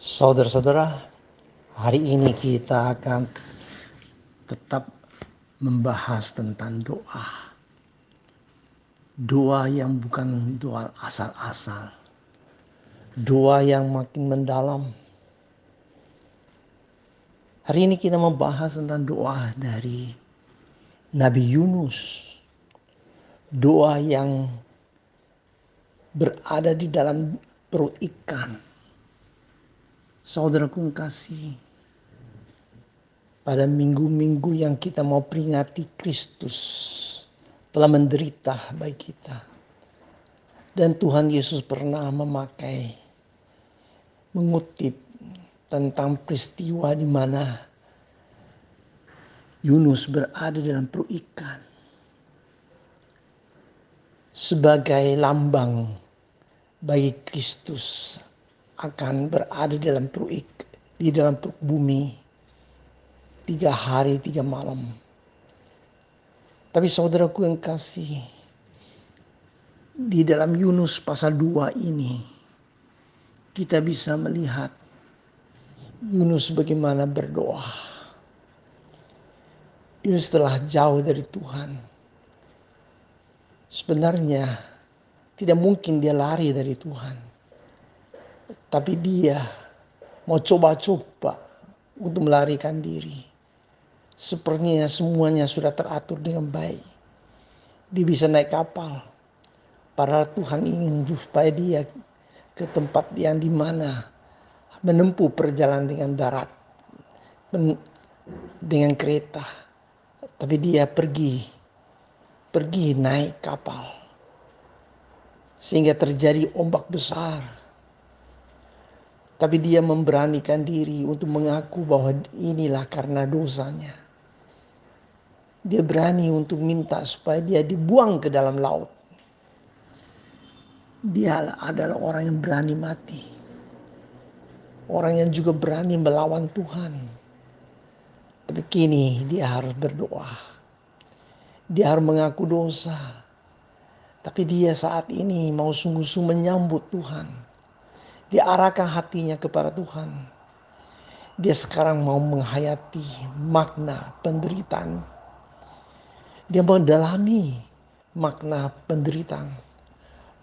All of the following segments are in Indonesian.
Saudara-saudara, hari ini kita akan tetap membahas tentang doa. Doa yang bukan doa asal-asal. Doa yang makin mendalam. Hari ini kita membahas tentang doa dari Nabi Yunus. Doa yang berada di dalam perut ikan Saudaraku kasih, pada minggu-minggu yang kita mau peringati Kristus telah menderita bagi kita. Dan Tuhan Yesus pernah memakai mengutip tentang peristiwa di mana Yunus berada dalam perut ikan sebagai lambang bagi Kristus akan berada dalam perut di dalam perut bumi tiga hari tiga malam. Tapi saudaraku yang kasih di dalam Yunus pasal 2 ini kita bisa melihat Yunus bagaimana berdoa. Yunus telah jauh dari Tuhan. Sebenarnya tidak mungkin dia lari dari Tuhan tapi dia mau coba-coba untuk melarikan diri. Sepertinya semuanya sudah teratur dengan baik. Dia bisa naik kapal. Para Tuhan ingin supaya dia ke tempat yang di mana menempuh perjalanan dengan darat. Dengan kereta. Tapi dia pergi. Pergi naik kapal. Sehingga terjadi ombak besar tapi dia memberanikan diri untuk mengaku bahwa inilah karena dosanya. Dia berani untuk minta supaya dia dibuang ke dalam laut. Dia adalah orang yang berani mati. Orang yang juga berani melawan Tuhan. Tapi kini dia harus berdoa. Dia harus mengaku dosa. Tapi dia saat ini mau sungguh-sungguh menyambut Tuhan diarahkan hatinya kepada Tuhan. Dia sekarang mau menghayati makna penderitaan. Dia mendalami makna penderitaan,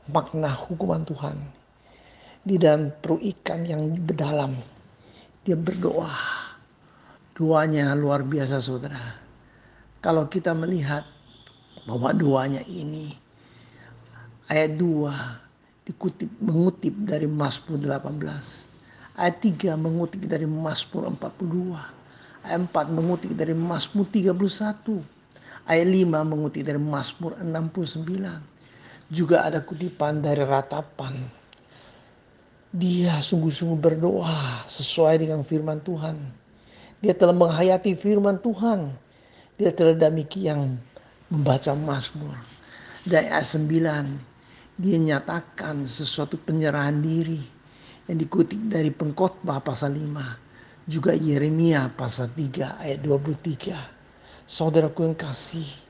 makna hukuman Tuhan. Di dalam perut ikan yang berdalam, dia berdoa. Doanya luar biasa saudara. Kalau kita melihat bahwa doanya ini ayat 2 dikutip mengutip dari Mazmur 18. Ayat 3 mengutip dari Mazmur 42. Ayat 4 mengutip dari Mazmur 31. Ayat 5 mengutip dari Mazmur 69. Juga ada kutipan dari ratapan. Dia sungguh-sungguh berdoa sesuai dengan firman Tuhan. Dia telah menghayati firman Tuhan. Dia telah demikian membaca Mazmur. Dan ayat 9 dia nyatakan sesuatu penyerahan diri yang dikutip dari pengkhotbah pasal 5 juga Yeremia pasal 3 ayat 23 saudaraku yang kasih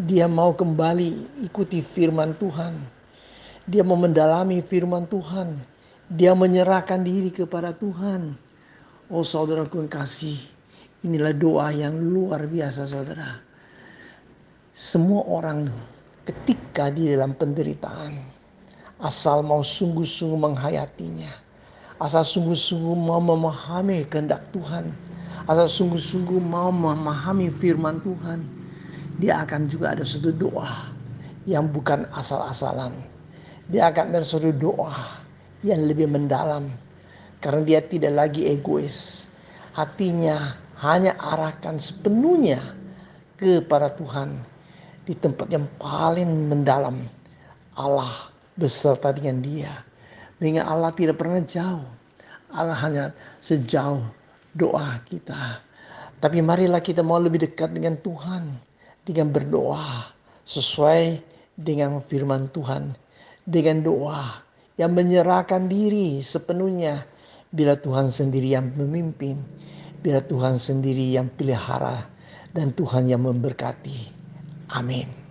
dia mau kembali ikuti firman Tuhan. Dia mau mendalami firman Tuhan. Dia menyerahkan diri kepada Tuhan. Oh saudaraku yang kasih inilah doa yang luar biasa saudara. Semua orang ketika di dalam penderitaan. Asal mau sungguh-sungguh menghayatinya. Asal sungguh-sungguh mau memahami kehendak Tuhan. Asal sungguh-sungguh mau memahami firman Tuhan. Dia akan juga ada satu doa yang bukan asal-asalan. Dia akan ada satu doa yang lebih mendalam. Karena dia tidak lagi egois. Hatinya hanya arahkan sepenuhnya kepada Tuhan di tempat yang paling mendalam Allah beserta dengan dia. Mengingat Allah tidak pernah jauh. Allah hanya sejauh doa kita. Tapi marilah kita mau lebih dekat dengan Tuhan. Dengan berdoa sesuai dengan firman Tuhan. Dengan doa yang menyerahkan diri sepenuhnya. Bila Tuhan sendiri yang memimpin. Bila Tuhan sendiri yang pelihara. Dan Tuhan yang memberkati. Amen.